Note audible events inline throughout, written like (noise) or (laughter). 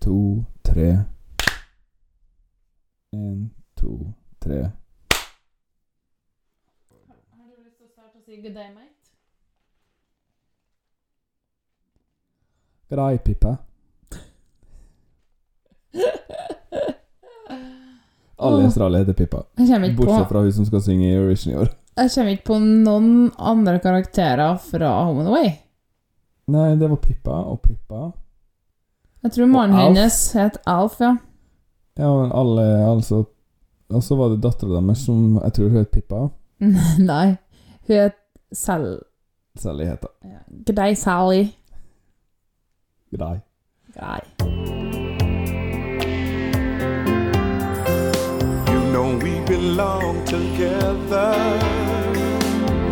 to, tre. En, to, tre. Har du lyst til å starte å si good day, mate? Grei, Pippa. Alle i Australia heter Pippa. Jeg kommer ikke Bortsett på, fra hun som skal synge i Eurovision i år. jeg kommer ikke på noen andre karakterer fra Home and Away. Nei, det var Pippa og Pippa. Jeg tror mannen hennes het Alf, ja. Ja, men alle, altså Og så var det dattera deres som jeg tror hun het Pippa. (laughs) Nei, hun het Sal... Sally heter Ja. G'day, Sally. G'day. G'day. You know we belong together.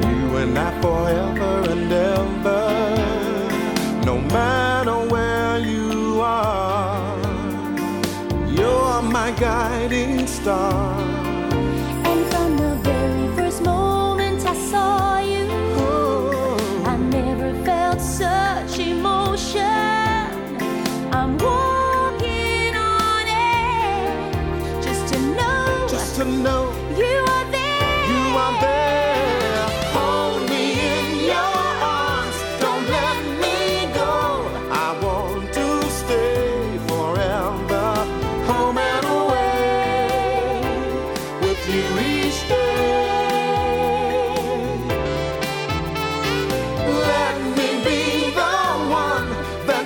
You and I forever and ever. No matter guiding star.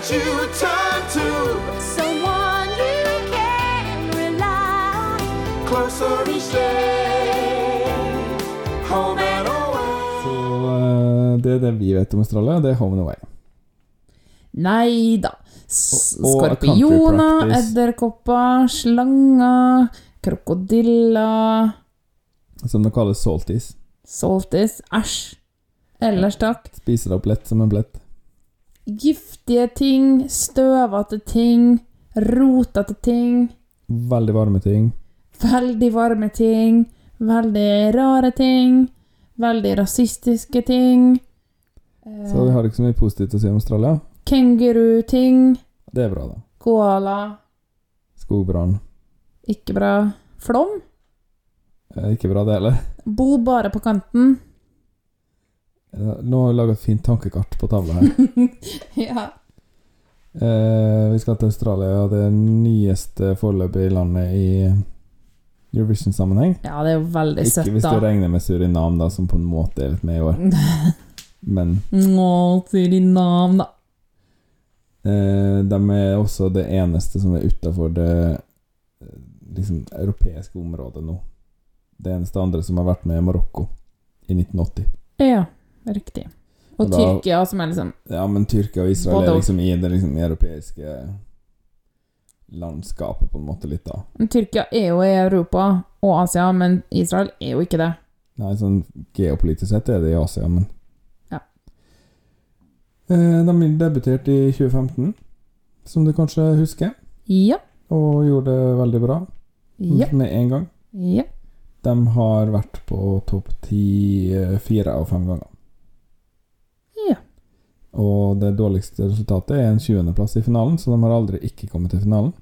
That you turn to. Someone you can rely on. Closer each day. Home and away. Så eh, det er det vi vet om Australia. Det er Home and Away. Nei da. Skorpioner, edderkopper, slanger, krokodiller Som det kalles salties. Saltis. Æsj. Ellers takk. Spiser det opp lett som en blett. Giftige ting, støvete ting, rotete ting, Veldig varme ting. veldig varme ting, veldig rare ting, veldig rasistiske ting. Så vi har ikke så mye positivt å si om Australia. Kenguruting, Det er bra, da. koala, Skogbrann. ikke bra. Flom, Eh, Ikke bra, det heller. bo bare på kanten. Nå har vi laga et fint tankekart på tavla her. (laughs) ja. Eh, vi skal til Australia, det nyeste foreløpig landet i Eurovision-sammenheng. ja, det er jo veldig Ikke søtt, hvis du regner med Surinam, da, som på en måte er litt med i år. (laughs) Men Nå, Surinam, da. eh, de er også det eneste som er utafor det eh, liksom, europeiske området nå. Det eneste andre som har vært med, er Marokko i 1980. Ja, riktig. Og Og da- Tyrkia, som er liksom Ja, men Tyrkia og Israel Både er liksom i det liksom, europeiske landskapet, på en måte, litt, da. Men Tyrkia er jo i Europa og Asia, men Israel er jo ikke det. Nei, sånn geopolitisk sett er det i Asia, men Ja. Eh, De debuterte i 2015, som du kanskje husker, Ja. og gjorde det veldig bra Ja. med en gang. Ja. De har vært på topp ti eh, fire av fem ganger. Ja. Og det dårligste resultatet er en 20.-plass i finalen, så de har aldri ikke kommet til finalen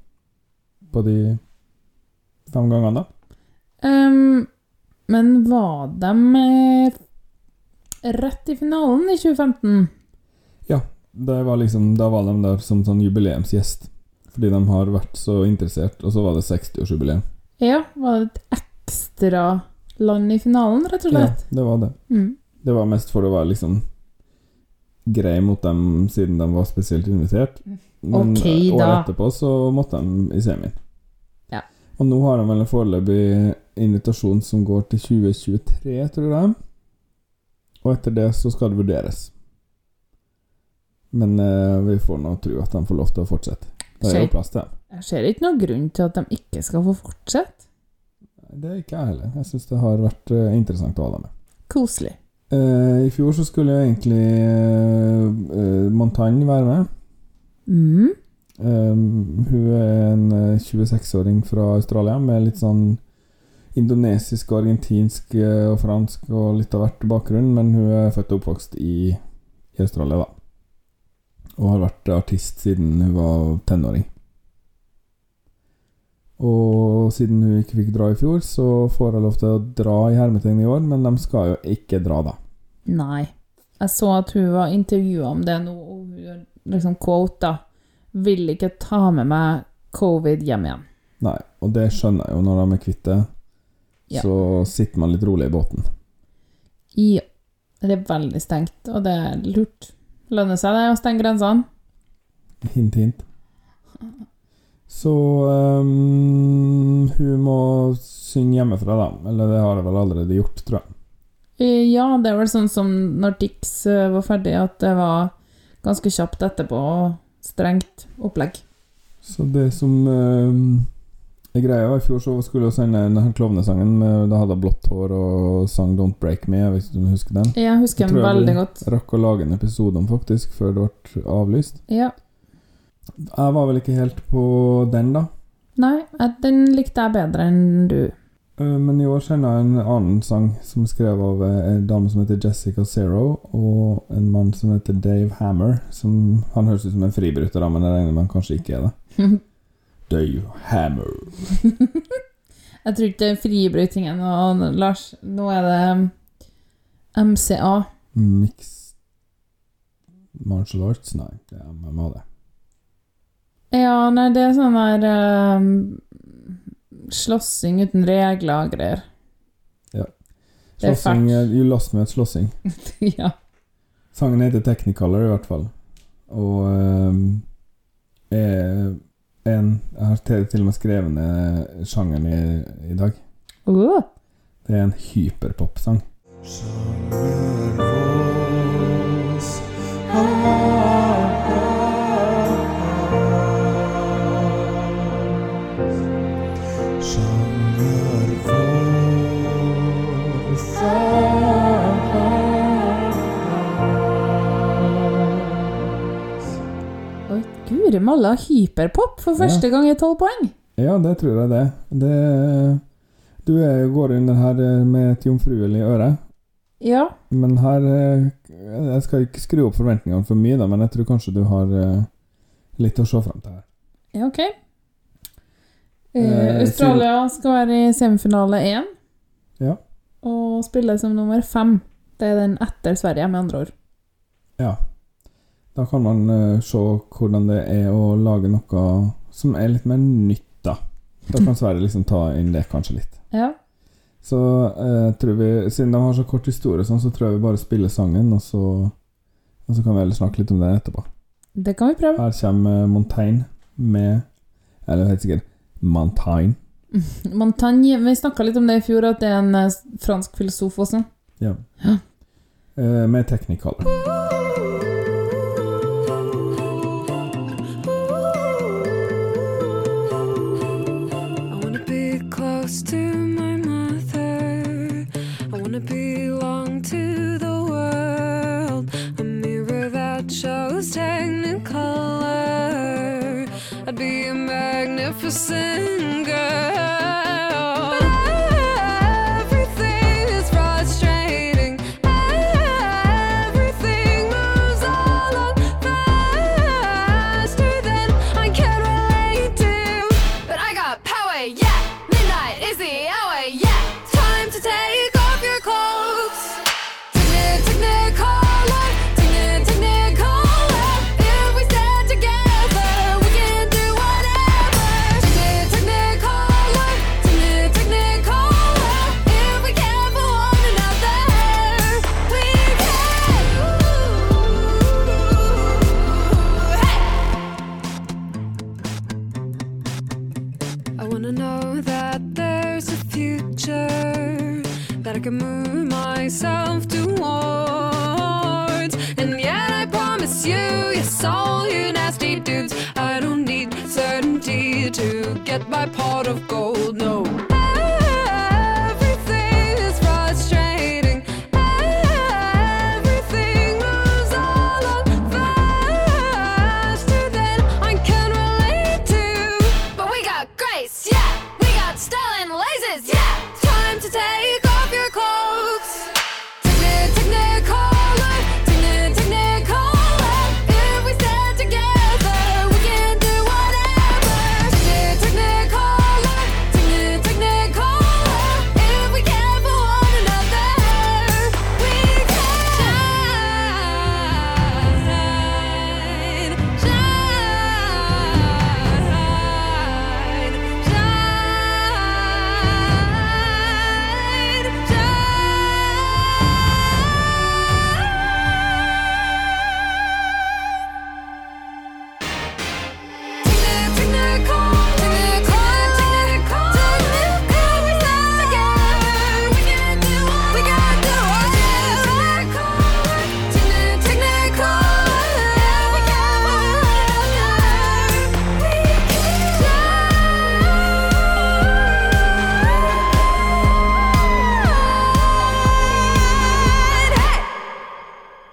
på de fem gangene, da. Um, men var de eh, rett i finalen i 2015? Det var liksom, da var de der som sånn jubileumsgjest. Fordi de har vært så interessert, og så var det 60-årsjubileum. Ja, var det et ekstra land i finalen, rett og slett? Ja, det var det. Mm. Det var mest for å være liksom grei mot dem, siden de var spesielt invitert. Men da. året etterpå så måtte de i semien. Ja. Og nå har de vel en foreløpig invitasjon som går til 2023, tror jeg. Og etter det så skal det vurderes. Men eh, vi får nå tro at de får lov til å fortsette. Det er jo plass til dem. Jeg ser ikke noen grunn til at de ikke skal få fortsette. Det er ikke jeg heller. Jeg syns det har vært eh, interessant å ha dem med. Koselig. Eh, I fjor så skulle jo egentlig uh, Montagne være med. Mm. Um, hun er en eh, 26-åring fra Australia med litt sånn indonesisk og argentinsk og fransk og litt av hvert bakgrunn, men hun er født og oppvokst i, i Australia, da. Og har vært artist siden hun var tenåring. Og siden hun ikke fikk dra i fjor, så får hun lov til å dra i hermetegn i år, men de skal jo ikke dra, da. Nei. Jeg så at hun var intervjua om det nå, og hun liksom quota Vil ikke ta med meg covid hjem igjen. Nei, og det skjønner jeg jo når de er kvitt det. Ja. Så sitter man litt rolig i båten. Ja. Det er veldig stengt, og det er lurt. Lønner seg det å stenge grensene? Hint, hint. (laughs) Så um, hun må synge hjemmefra, da. Eller det har jeg vel allerede gjort, tror jeg. Eh, Ja, det er vel sånn som når Tix eh, var ferdig, at det var ganske kjapt etterpå og strengt opplegg. Så det som ehm, er greia var I fjor så skulle hun sende den klovnesangen. med- Da hadde hun blått hår og sang 'Don't Break Me'. Om du husker den? Ja, Jeg husker den den godt. jeg veldig. Rakk å lage en episode om, faktisk, før det ble avlyst. Ja. Jeg var vel ikke helt på den, da. Nei, den likte jeg bedre enn du. Eh, Men i år kjenner jeg en annen sang som er skrevet av eh, en dame som heter Jessica Zero, og en mann som heter Dave Hammer. Som, han høres ut som en fribryter, men jeg regner med han kanskje ikke er det. (laughs) Dave Hammer. (laughs) Jeg tror ikke det er fribrytingen og Lars. Nå er det MCA. Mix Martial arts? Nei, det er MMA, det. Ja, nei, det er sånn der um, Slåssing uten regler og greier. Er Slåssing eh, You lost me at slåssing. (laughs) ja. Sangen heter Technicolor, i hvert fall. Og um, er en Jeg har til, til og med skrevet ned sjangeren i, i dag. Uh, Det er en hyperpop-sang. Oi, guri malla, hyperpop for første gang i tolv poeng. Ja, det tror jeg det. det du går under her eh, med et jomfruelig øre, Ja. men her eh, Jeg skal ikke skru opp forventningene for mye, da, men jeg tror kanskje du har eh, litt å se frem til her. Ja, ok. Eh, Eh, Australia skal være i semifinale én. Ja. Og spille som nummer fem. Det er den etter Sverige, med andre ord. Ja. Da kan man uh, se hvordan det er å lage noe som er litt mer nytt, da. Da kan Sverre liksom ta inn det kanskje litt. Ja. Så uh, tror vi, siden de har så kort historie, sånn, så tror jeg vi bare spiller sangen, og så, og så kan vi heller snakke litt om det etterpå. Det kan vi prøve. Her kommer eh, Montaigne med Eller helt sikkert Montaigne. (laughs) Montaigne, vi snakka litt om det i fjor, at det er en fransk filosof også. Ja. Ja. Uh, med Technicolor. for.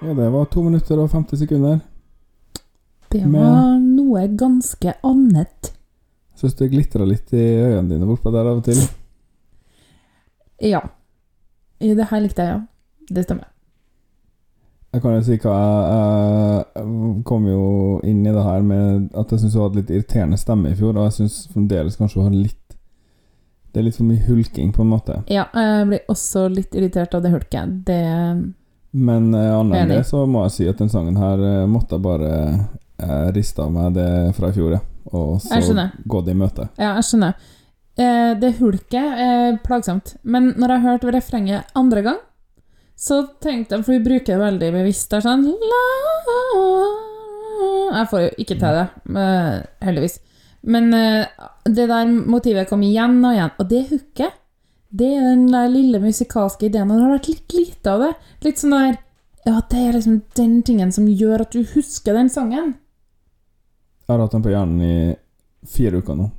Ja, det var to minutter og 50 sekunder. Det Men- var noe ganske annet. Syns det glitra litt i øynene dine bortpå der av og til. Ja. I det her likte jeg, ja. Det stemmer. Jeg kan jo si hva jeg, jeg kom jo inn i det her med at jeg syns hun hadde litt irriterende stemme i fjor, og jeg syns fremdeles kanskje hun har litt Det er litt for mye hulking, på en måte. Ja, jeg blir også litt irritert av det hulket. Det Men uh, annet enn det så må jeg si at den sangen her uh, måtte jeg bare uh, riste av meg det fra i fjor, ja. Og så gå det i møte. Ja, jeg skjønner. Uh, det hulket er plagsomt. Men når jeg hørte refrenget andre gang, så tenkte jeg For vi bruker det veldig bevisst. Det er sånn la, Jeg får jo ikke til det, heldigvis. Men det der motivet kom igjen og igjen. Og det hooket, det er den der lille musikalske ideen. Og det har vært litt lite av det. Litt sånn der Ja, det er liksom den tingen som gjør at du husker den sangen. Jeg har hatt den på hjernen i fire uker nå.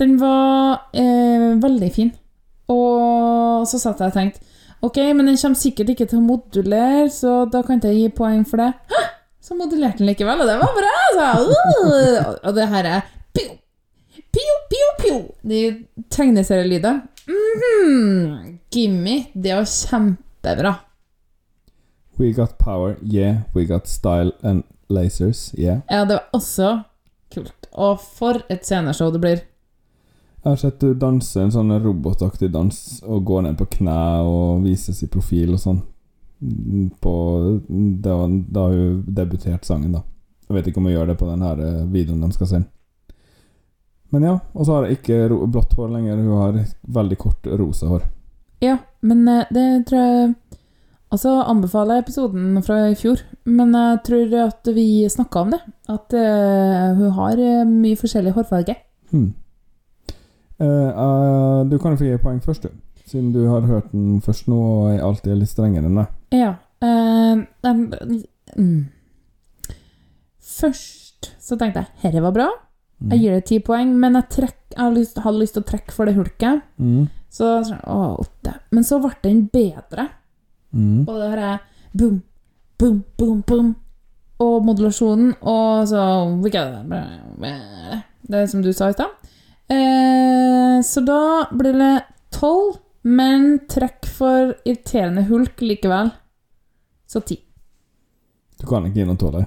Den var eh, veldig fin. Og så satt jeg og tenkte Ok, men den kommer sikkert ikke til å modulere, så da kan ikke jeg gi poeng for det. Hæ! Så modulerte den likevel, og det var bra! Altså. (laughs) Og det her er pio, pio, pio, pio. De tegneserielyder. Mhm. Gimme. Det var kjempebra. We got power, yeah. We got style and lasers, yeah. Ja, det var også kult. Og for et sceneshow det blir. Jeg har sett du danse en sånn robotaktig dans og gå ned på kne og vise sin profil og sånn. Mm, På var da hun debuterte sangen, da. Jeg vet ikke om hun gjør det på den her eh, videoen de skal sende. Men ja, og så har jeg ikke blått hår lenger. Hun har veldig kort rosa hår. Ja, men eh, det tror jeg Altså anbefaler jeg episoden fra i fjor, men jeg tror at vi snakka om det. At uh, hun har eh, mye forskjellig hårfarge. Hmm. Uh, uh, du kan jo få gi poeng først, du. Siden du har hørt den først nå og er alltid litt strengere enn deg. Ja. um, mm. Først så tenkte jeg herre var bra. Jeg gir det ti poeng, men jeg, trekk, jeg hadde, lyst, hadde lyst til å trekke for det hulket. Mm. Så å, åtte. Men så ble den bedre. Mm. Og det her er boom, boom, boom, boom. Og modulasjonen, og så Det er som du sa i stad. Eh, så da blir det tolv, men trekk for irriterende hulk likevel. Så ti. Du kan ikke gi noen tåler.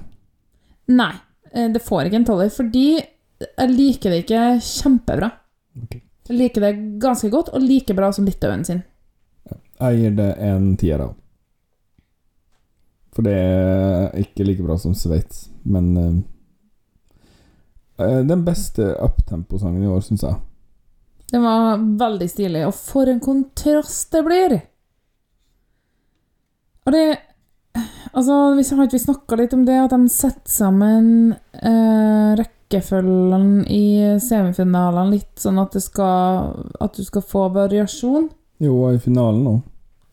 Nei, eh, det får ikke en tolver, fordi jeg liker det ikke kjempebra. Okay. Jeg liker det ganske godt, og like bra som Litauen sin. Jeg gir det en tier av. For det er ikke like bra som Sveits, men eh, Den beste uptempo-sangen i år, syns jeg. Den var veldig stilig, og for en kontrast det blir! Og det Altså, vi har ikke vi snakka litt om det, at de setter sammen eh, rekkefølgen i semifinalene litt sånn at det skal At du skal få variasjon. Jo, og i finalen òg.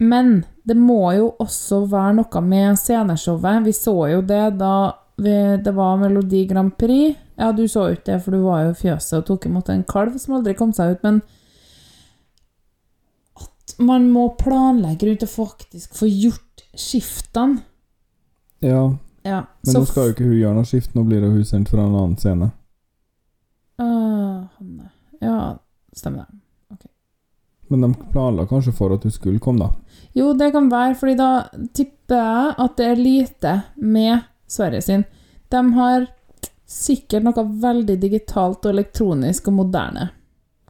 Men det må jo også være noe med sceneshowet. Vi så jo det da vi, det var Melodi Grand Prix. Ja, du så jo ikke det, for du var jo i fjøset og tok imot en kalv som aldri kom seg ut, men at man må planlegge rundt og faktisk få gjort skiftene. Ja, Ja, men nå skal jo ikke hun gjøre noe skift. Nå blir hun sendt fra en annen scene. Uh, Hanne. Ja, stemmer det. Men de planla kanskje for at hun skulle komme, da. Jo, det kan være, fordi da tipper jeg at det er lite med Sverige sin. De har sikkert noe veldig digitalt og elektronisk og moderne.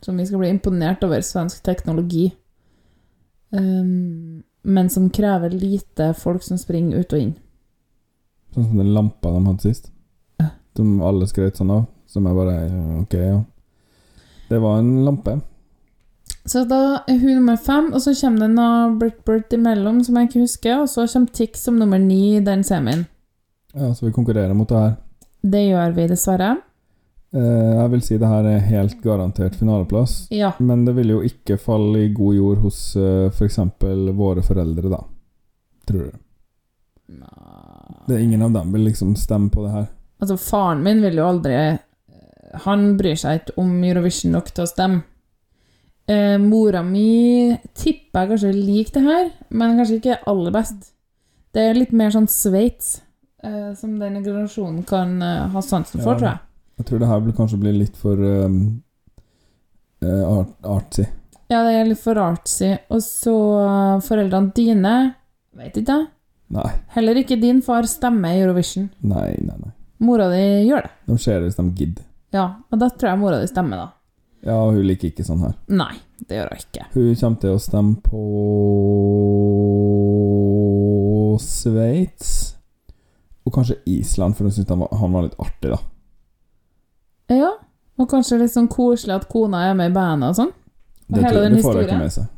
Som vi skal bli imponert over svensk teknologi. Um, men som krever lite folk som springer ut og inn. Sånn som den lampa de hadde sist. Som alle skrøt sånn av. Som jeg bare Ok, ja. Det var en lampe. Så da er hun nummer fem, og så kommer det noe Brit-Brit imellom som jeg ikke husker, og så kommer Tix som nummer ni i den semien. Ja, Så vi konkurrerer mot det her. Det gjør vi dessverre. Eh, jeg vil si det her er helt garantert finaleplass. Ja. Men det vil jo ikke falle i god jord hos uh, f.eks. våre foreldre, da. Tror du? Det er ingen av dem vil liksom stemme på det her. Altså, faren min vil jo aldri Han bryr seg ikke om Eurovision nok til å stemme. Eh, mora mi tipper jeg kanskje liker det her, men kanskje ikke aller best. Det er litt mer sånn Sveits, eh, som denne generasjonen kan eh, ha sansen for, Ja. tror jeg. Jeg tror det her vil kanskje bli litt for um, eh, art, artsy. Ja, det er litt for artsy. Og så eh, foreldrene dine Vet ikke jeg. Nei, Heller ikke din far stemmer i Eurovision. nei, nei. nei. Mora di gjør det. De ser det hvis de gidder. Ja, og da tror jeg mora di stemmer, da. Ja, hun liker ikke sånn her. Nei, det gjør hun ikke. Hun kommer til å stemme på Sveits. Og kanskje Island, for hun syntes han, han var litt artig, da. Ja, og kanskje litt sånn koselig at kona er med i bandet og sånn. Og Det, hele den det får jeg ikke med seg.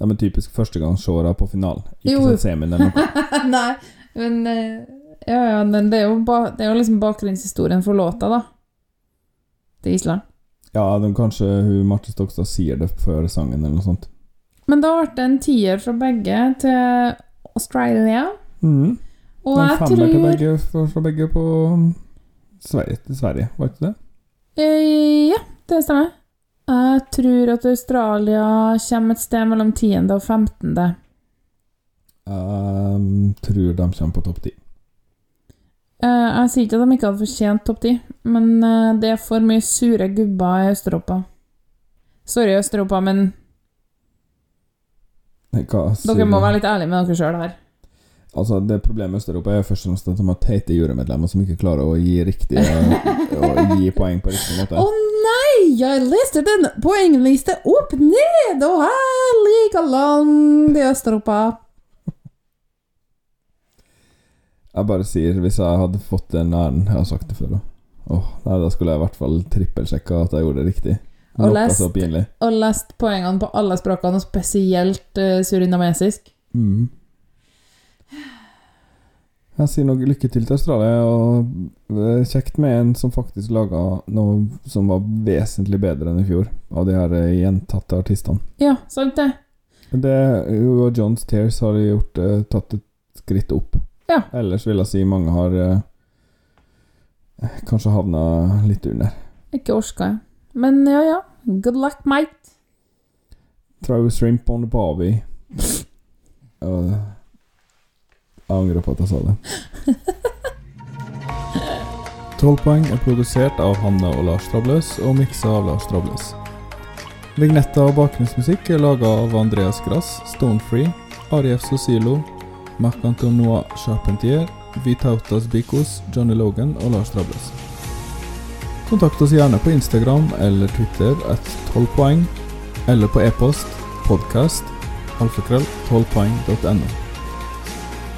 De er typisk førstegangsseere på finalen. Ikke Jo. sånn semien eller (laughs) noe. Nei, men eh, Ja, ja, men det er ba, det er jo liksom bakgrunnshistorien for låta, da. Til Island. Ja, de, kanskje hun Marte Stokstad sier det før sangen, eller noe sånt. Men da ble det en tier fra begge til Australia. Mm. Og En jeg femmer til begge, fra, begge på Sverige, til Sverige, var ikke det? Eh, Ja, det stemmer. Jeg tror at Australia kommer et sted mellom 10. og 15. Jeg tror de kommer på topp ti. Eh, Jeg sier ikke at de ikke hadde fortjent topp 10, men eh, det er for mye sure gubber i Øst-Europa. Sorry, Øst-Europa, men dere må være litt ærlige med dere sjøl her. Altså, det Problemet med Øst-Europa er først og fremst at de har teite jurymedlemmer som ikke klarer å gi riktige (laughs) Å gi poeng på riktig måte. Å jeg leste den poengliste opp ned, og her ligger land i Øst-Europa. Jeg bare sier, hvis jeg hadde fått den æren Jeg har sagt det før, òg. Nei, da skulle jeg i hvert fall trippelsjekka at jeg gjorde det riktig. Og lest- Og lest poengene på alle språkene, og spesielt uh, surinamesisk. Mm. Jeg sier noe lykke til til Australia, og kjekt med en som faktisk laga noe som var vesentlig bedre enn i fjor, av de her eh, gjentatte artistene. Ja, sant det. Det, og Johns Tears har gjort, eh, tatt et skritt opp. Ja. Ellers vil jeg si mange har eh, kanskje havna litt under. Ikke orska jeg. Men ja, ja. Good luck, mate. Throw a shrimp on the barbie. (laughs) Og jeg angrer på at jeg sa det. 12 poeng er produsert av Hanne og Lars Trabløs og miksa av Lars Trabløs. Vignetta og bakgrunnsmusikk er laga av Andreas Grass, Stonefree, Arief Sosilo, Marc-Antonois Charpentier, Vitautas Bikos, Johnny Logan og Lars Trabløs. Kontakt oss gjerne på Instagram eller Twitter at 12 poeng, eller på e-post podcast alfakrøll 12poeng.no.